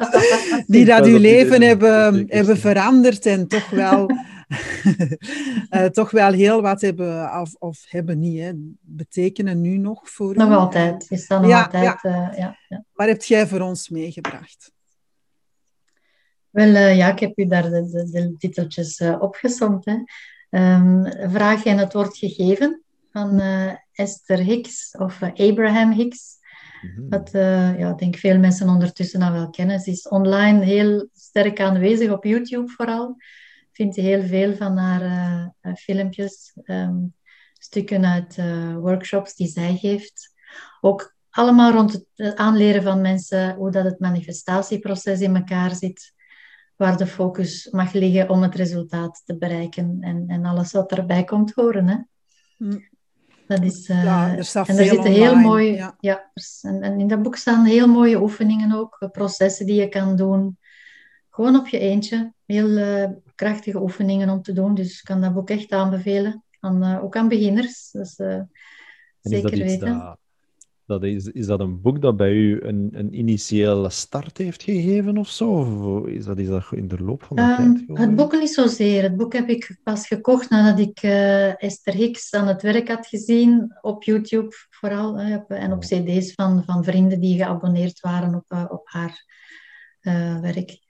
(laughs) die dat uw leven hebben, hebben veranderd en toch wel, (laughs) eh, toch wel heel wat hebben, of, of hebben niet, hè, betekenen nu nog voor Nog u. altijd. Is dat nog Ja, altijd? eh, ja, ja. Wat heb jij voor ons meegebracht? Wel, eh, ja, ik heb u daar de, de, de titeltjes opgesomd. Hè. Ehm, vraag en het wordt gegeven van eh, Esther Hicks of Abraham Hicks. mhm. Wat eh, ja, ik denk veel mensen ondertussen al wel kennen. Ze is online heel sterk aanwezig op YouTube vooral. Vind heel veel van haar uh, filmpjes, ehm, stukken uit uh, workshops die zij geeft. Ook allemaal rond het aanleren van mensen hoe dat het manifestatieproces in elkaar zit, waar de focus mag liggen om het resultaat te bereiken en, en alles wat erbij komt horen. Hè. Mm. Dat is, uh, ja, er en er zitten heel mooie, ja. en, en, in dat boek staan heel mooie oefeningen ook, processen die je kan doen. Gewoon op je eentje. Heel uh, krachtige oefeningen om te doen. Dus ik kan dat boek echt aanbevelen. Aan, uh, ook aan beginners. Dus, zeker weten. Dat is, is dat een boek dat bij u een, een initiële start heeft gegeven of zo? Of is dat, is dat in de loop van de um, tijd? Het boek niet zozeer. Het boek heb ik pas gekocht nadat ik uh, Esther Hicks aan het werk had gezien, op YouTube vooral, uh, en op cd's van, van vrienden die geabonneerd waren op, uh, op haar werk.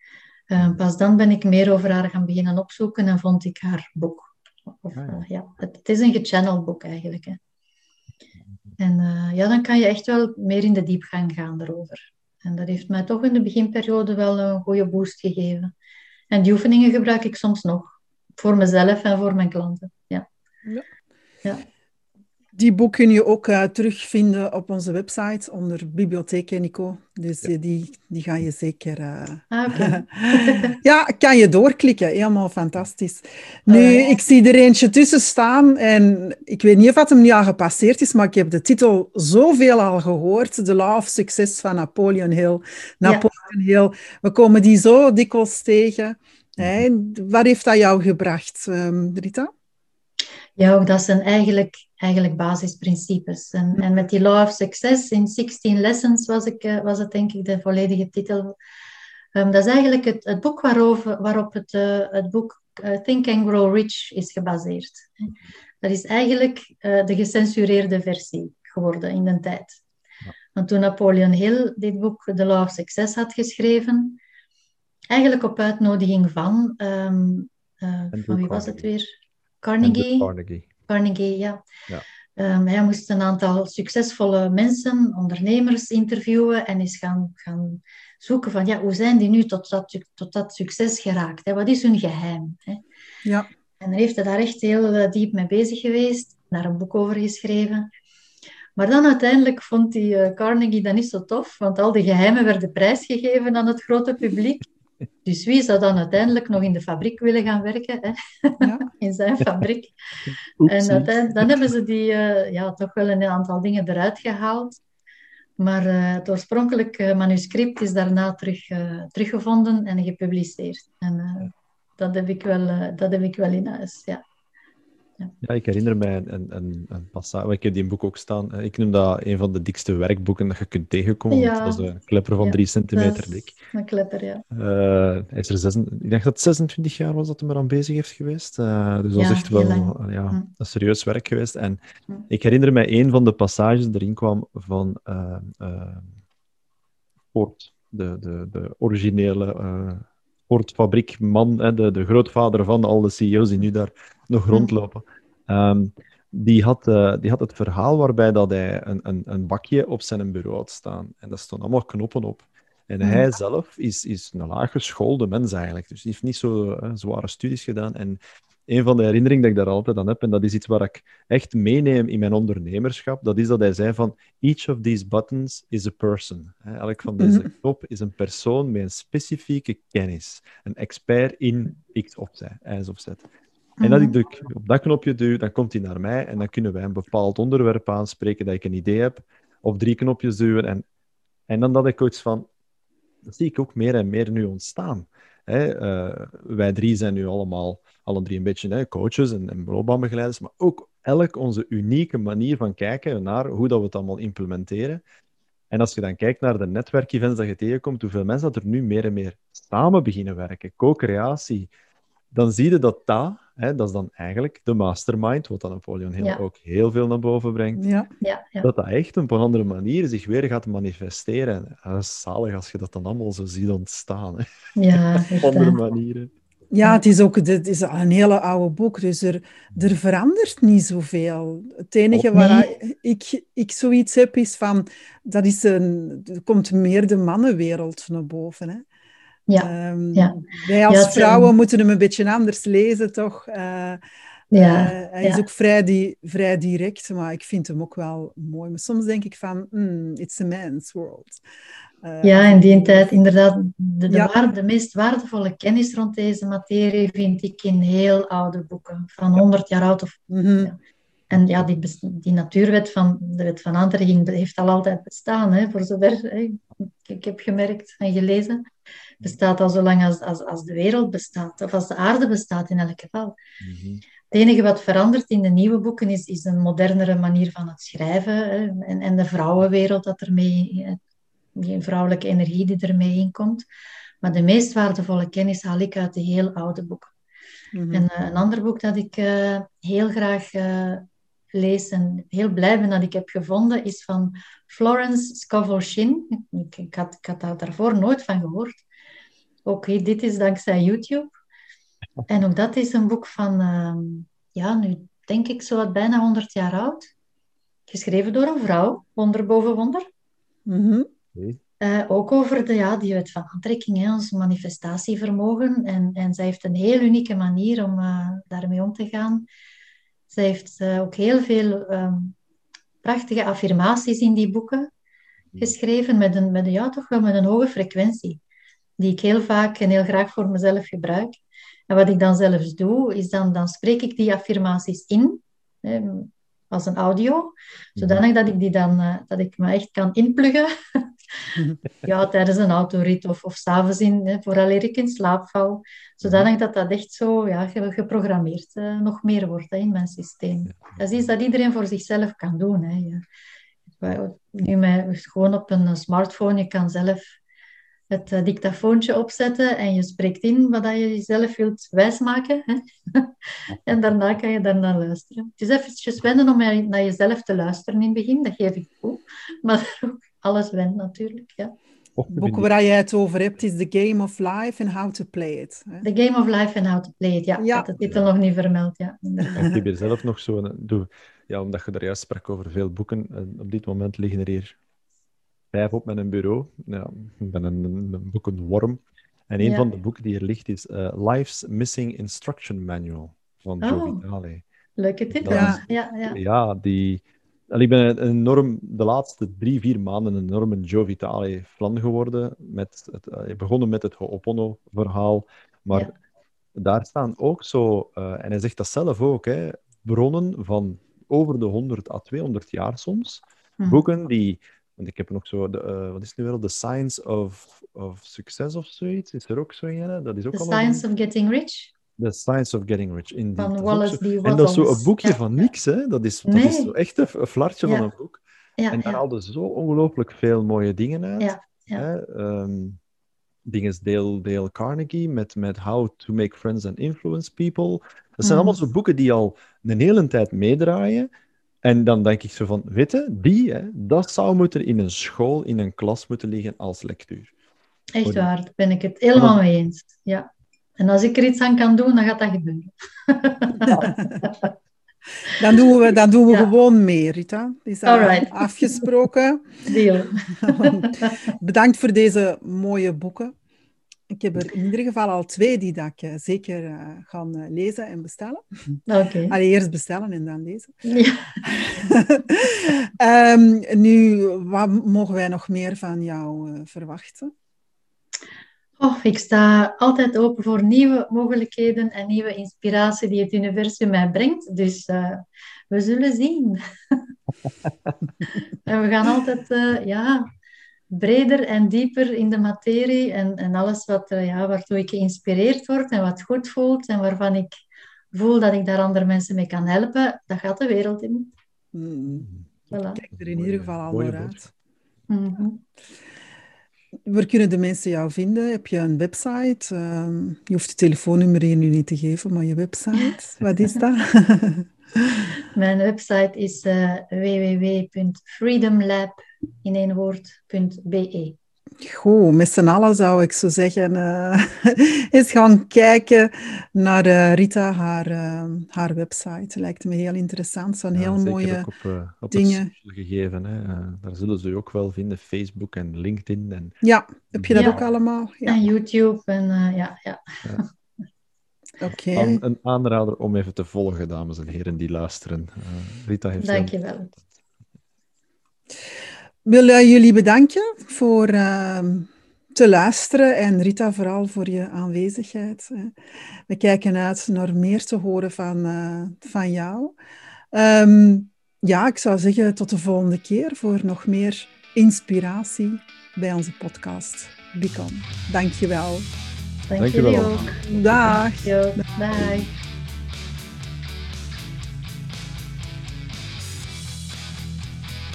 Ehm, pas dan ben ik meer over haar gaan beginnen opzoeken en vond ik haar boek. Of, ah, ja. ja het, het, is een gechanneld boek eigenlijk. Hè. En uh, ja, dan kan je echt wel meer in de diepgang gaan erover. En dat heeft mij toch in de beginperiode wel een goede boost gegeven. En die oefeningen gebruik ik soms nog. Voor mezelf en voor mijn klanten. Ja. ja. ja. Die boek kun je ook uh, terugvinden op onze website onder Bibliotheek Nico. Dus die, die ga je zeker... Uh... Ah, (laughs) ja, kan je doorklikken. Helemaal fantastisch. Nu, ik zie er eentje tussen staan en ik weet niet of het hem nu al gepasseerd is, maar ik heb de titel zoveel al gehoord. The Law of Success van Napoleon Hill. Napoleon Hill. We komen die zo dikwijls tegen. Hey, wat heeft dat jou gebracht, um, Rita? Ja, dat zijn eigenlijk, eigenlijk basisprincipes. En, en met die Law of Success in 16 Lessons was, ik, eh, was het denk ik de volledige titel. Um, dat is eigenlijk het, het boek waarover, waarop het, uh, het boek uh, Think and Grow Rich is gebaseerd. Dat is eigenlijk uh, de gecensureerde versie geworden in de tijd. Want toen Napoleon Hill dit boek, The Law of Success, had geschreven, eigenlijk op uitnodiging van, um, van wie was het weer? Carnegie. Carnegie. Carnegie, ja. ja. Um, hij moest een aantal succesvolle mensen, ondernemers interviewen en is gaan, gaan zoeken van ja, hoe zijn die nu tot dat, tot dat succes geraakt? Hè? Wat is hun geheim? Hè? Ja. En hij heeft daar echt heel uh, diep mee bezig geweest, daar een boek over geschreven. Maar dan uiteindelijk vond die uh, Carnegie dat niet zo tof, want al die geheimen werden prijsgegeven aan het grote publiek. Dus wie zou dan uiteindelijk nog in de fabriek willen gaan werken? Hè? Ja. (laughs) in zijn fabriek. en dan hebben ze die, uh, ja, toch wel een aantal dingen eruit gehaald. Maar uh, het oorspronkelijke manuscript is daarna terug, uh, teruggevonden en gepubliceerd. En dat, heb ik wel, dat heb ik wel in huis, ja. Ja. ik herinner mij een, een, een passage. Ik heb die boek ook staan. Ik noem dat een van de dikste werkboeken dat je kunt tegenkomen. Ja. Dat was een klepper van 3 centimeter dik. Een klepper, ja. Uh, hij is er zes, ik denk dat 26 jaar was dat hij eraan bezig heeft geweest. Uh, dus dat was echt wel ja, hm. een serieus werk geweest. En hm. ik herinner mij een van de passages erin kwam van uh, Ford, de, de, de originele Ford-fabriekman, de, de grootvader van al de CEO's die nu daar nog rondlopen. Um, die, had, uh, die had het verhaal waarbij dat hij een, een, een bakje op zijn bureau had staan. En daar stonden allemaal knoppen op. En hm. hij zelf is, is een laaggeschoolde mens eigenlijk. Dus hij heeft niet zo uh, zware studies gedaan. En een van de herinneringen die ik daar altijd aan heb, en dat is iets waar ik echt meeneem in mijn ondernemerschap, dat is dat hij zei van each of these buttons is a person. Elk van deze mhm. knop is een persoon met een specifieke kennis. Een expert in X of Z, of Z. En dat ik mhm. op dat knopje duw, dan komt hij naar mij en dan kunnen wij een bepaald onderwerp aanspreken dat ik een idee heb. Of drie knopjes duwen. En, en dan dat ik iets van... Dat zie ik ook meer en meer nu ontstaan. Hè? Uh, wij drie zijn nu allemaal, alle drie een beetje hè, coaches en, en loopbaanbegeleiders, maar ook elk onze unieke manier van kijken naar hoe dat we het allemaal implementeren. En als je dan kijkt naar de netwerkevents dat je tegenkomt, hoeveel mensen dat er nu meer en meer samen beginnen werken, co-creatie, dan zie je dat dat, hè, dat is dan eigenlijk de mastermind, wat dan Napoleon Hill ook heel veel naar boven brengt, ja. Ja, ja. dat dat echt op een andere manier zich weer gaat manifesteren. dat is zalig als je dat dan allemaal zo ziet ontstaan. Hè. Ja, (laughs) op andere manieren. Ja, het is ook het is een hele oude boek, dus er, er verandert niet zoveel. Het enige waar ik, ik zoiets heb is van, dat is een, er komt meer de mannenwereld naar boven. Hè. Ja, Ehm, ja. Wij als Ja, het zijn- vrouwen moeten hem een beetje anders lezen, toch? Eh, Ja, eh, hij is ook vrij, di vrij direct, maar ik vind hem ook wel mooi. Maar soms denk ik van, hmm, it's a man's world. Eh, Ja, in die tijd inderdaad. De, de, Ja. waar- de meest waardevolle kennis rond deze materie vind ik in heel oude boeken, van 100 jaar oud. Of, mhm, en ja, die, die natuurwet van de wet van aantrekking heeft al altijd bestaan, hè, voor zover hè, ik, ik heb gemerkt en gelezen. Bestaat al zolang als, als, als de wereld bestaat, of als de aarde bestaat in elk geval. Mhm. Het enige wat verandert in de nieuwe boeken is, is een modernere manier van het schrijven hè, en, en de vrouwenwereld dat ermee, eh, die vrouwelijke energie die ermee inkomt. Maar de meest waardevolle kennis haal ik uit de heel oude boeken. mhm. En eh, een ander boek dat ik eh, heel graag eh, lees en heel blij ben dat ik heb gevonden, is van Florence Scovel Shin. Ik, ik, had, ik had daar daarvoor nooit van gehoord. Ook hier, dit is dankzij YouTube. En ook dat is een boek van, ehm, ja, nu denk ik zo wat bijna 100 jaar oud. Geschreven door een vrouw, wonder boven wonder. Mhm. Oké. Eh, ook over de, ja, die wet van aantrekking, hè, ons manifestatievermogen. En, en zij heeft een heel unieke manier om eh, daarmee om te gaan. Zij heeft eh, ook heel veel ehm, prachtige affirmaties in die boeken geschreven, met een, met, een- ja, toch wel met een hoge frequentie, die ik heel vaak en heel graag voor mezelf gebruik. En wat ik dan zelfs doe, is dan, dan spreek ik die affirmaties in, als een audio, zodanig dat ik die dan, eh, dat ik me echt kan inpluggen (laughs) ja, tijdens een autorit of, of s'avonds in, hè, vooraleer ik in slaap val. Zodanig dat dat echt zo ja, ge- geprogrammeerd eh, nog meer wordt hè, in mijn systeem. Dat is iets dat iedereen voor zichzelf kan doen. Hè. Je- nu met, gewoon op een smartphone, je kan zelf het eh, dictafoontje opzetten en je spreekt in wat dat je jezelf wilt wijsmaken. Hè. (laughs) en daarna kan je daarna luisteren. Het is eventjes wennen om naar jezelf te luisteren in het begin, dat geef ik toe. (laughs) Maar ook alles went natuurlijk, ja. Het boek waar jij het over hebt is The Game of Life and How to Play It. hè. The Game of Life and How to Play It. Ja, Ja. ik had de titel nog niet vermeld. Ja. Ik heb hier zelf nog zo'n... doe- Ja, omdat je daar juist sprak over veel boeken. en Op dit moment liggen er hier vijf op mijn bureau. Ja, ik ben een, een, een boekenworm. En een Ja. van de boeken die er ligt is eh, Life's Missing Instruction Manual van Joe Oh. Vitale. Leuke titel. Ja. Ja, ja, ja. Die... Ik ben een enorm, de laatste drie, vier maanden een enorme Joe Vitale fan geworden. Met het, eh, begonnen met het Ho'opono-verhaal. Maar Ja. daar staan ook zo, eh, en hij zegt dat zelf ook, hè, bronnen van over de 100 à 200 jaar soms. Hm. Boeken die, want ik heb nog zo, de, eh, wat is het nu wel? The Science of, of Success of zoiets. Is er ook zo hè? Dat is ook The al Science of Getting Rich The Science of Getting Rich, indeed. van Wallace D. En dat is zo een boekje Ja, van niks, hè? Dat is, dat is zo echt een, een flartje Ja. van een boek. Ja, En daar haalden zo ongelooflijk veel mooie dingen uit. Hè? Ehm, dingen Dale, Dale Carnegie met, met How to Make Friends and Influence People. Dat zijn Mhm. allemaal zo boeken die al een hele tijd meedraaien. En dan denk ik zo van, weet je, die, hè, dat zou moeten in een school, in een klas moeten liggen als lectuur. echt waar. Daar ben ik het helemaal mee eens. Ja. En als ik er iets aan kan doen, dan gaat dat gebeuren. Dan doen we, dan doen we Ja. gewoon mee, Rita. Is dat Alright. afgesproken? Deal. (laughs) Bedankt voor deze mooie boeken. Ik heb er in ieder geval al twee die dat ik eh, zeker ga eh, lezen en bestellen. (laughs) Allee, eerst bestellen en dan lezen. Ja. (laughs) Ehm, nu, wat mogen wij nog meer van jou verwachten? Oh, ik sta altijd open voor nieuwe mogelijkheden en nieuwe inspiratie die het universum mij brengt. Dus we zullen zien. (laughs) en we gaan altijd ja, breder en dieper in de materie en, en alles wat, eh, ja, waartoe ik geïnspireerd word en wat goed voelt en waarvan ik voel dat ik daar andere mensen mee kan helpen, dat gaat de wereld in. Hmm, Voilà. kijk er in ieder geval al naar uit. Mhm. Waar kunnen de mensen jou vinden? Heb je een website? Ehm, je hoeft je telefoonnummer hier nu niet te geven, maar je website, (laughs) wat is dat? Mijn website is eh www.freedomlab in één woord.be. Goed, met z'n allen zou ik zo zeggen, uh, (laughs) eens gaan kijken naar uh, Rita, haar, uh, haar website. Lijkt me heel interessant. Zo'n ja, heel mooie op, op dingen. gegeven. Hè. daar zullen ze je ook wel vinden, Facebook en LinkedIn. En... Ja, heb je dat ja. ook allemaal? Ja. En YouTube en ja. ja. (laughs) Oké. Okay. Een aanrader om even te volgen, dames en heren die luisteren. Rita heeft Dank je wel. Wil jullie bedanken voor uh, te luisteren en Rita vooral voor je aanwezigheid. We kijken uit naar meer te horen van, uh, van jou. Um, ja, ik zou zeggen tot de volgende keer voor nog meer inspiratie bij onze podcast Become. Dank je wel. Dank, Dank je jullie wel. ook. Dag. Bye.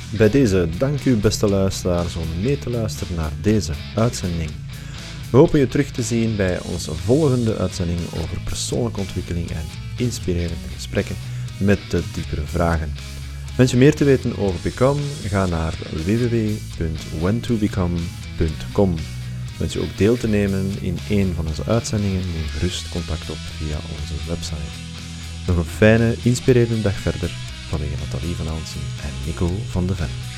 Bij deze dank u beste luisteraars om mee te luisteren naar deze uitzending. We hopen je terug te zien bij onze volgende uitzending over persoonlijke ontwikkeling en inspirerende gesprekken met de diepere vragen. Wens je meer te weten over Become? Ga naar www.wentobecome.com. Wens je ook deel te nemen in een van onze uitzendingen? Neem gerust contact op via onze website. Nog een fijne, inspirerende dag verder vanwege Nathalie van Ansen en Nico van de Ven.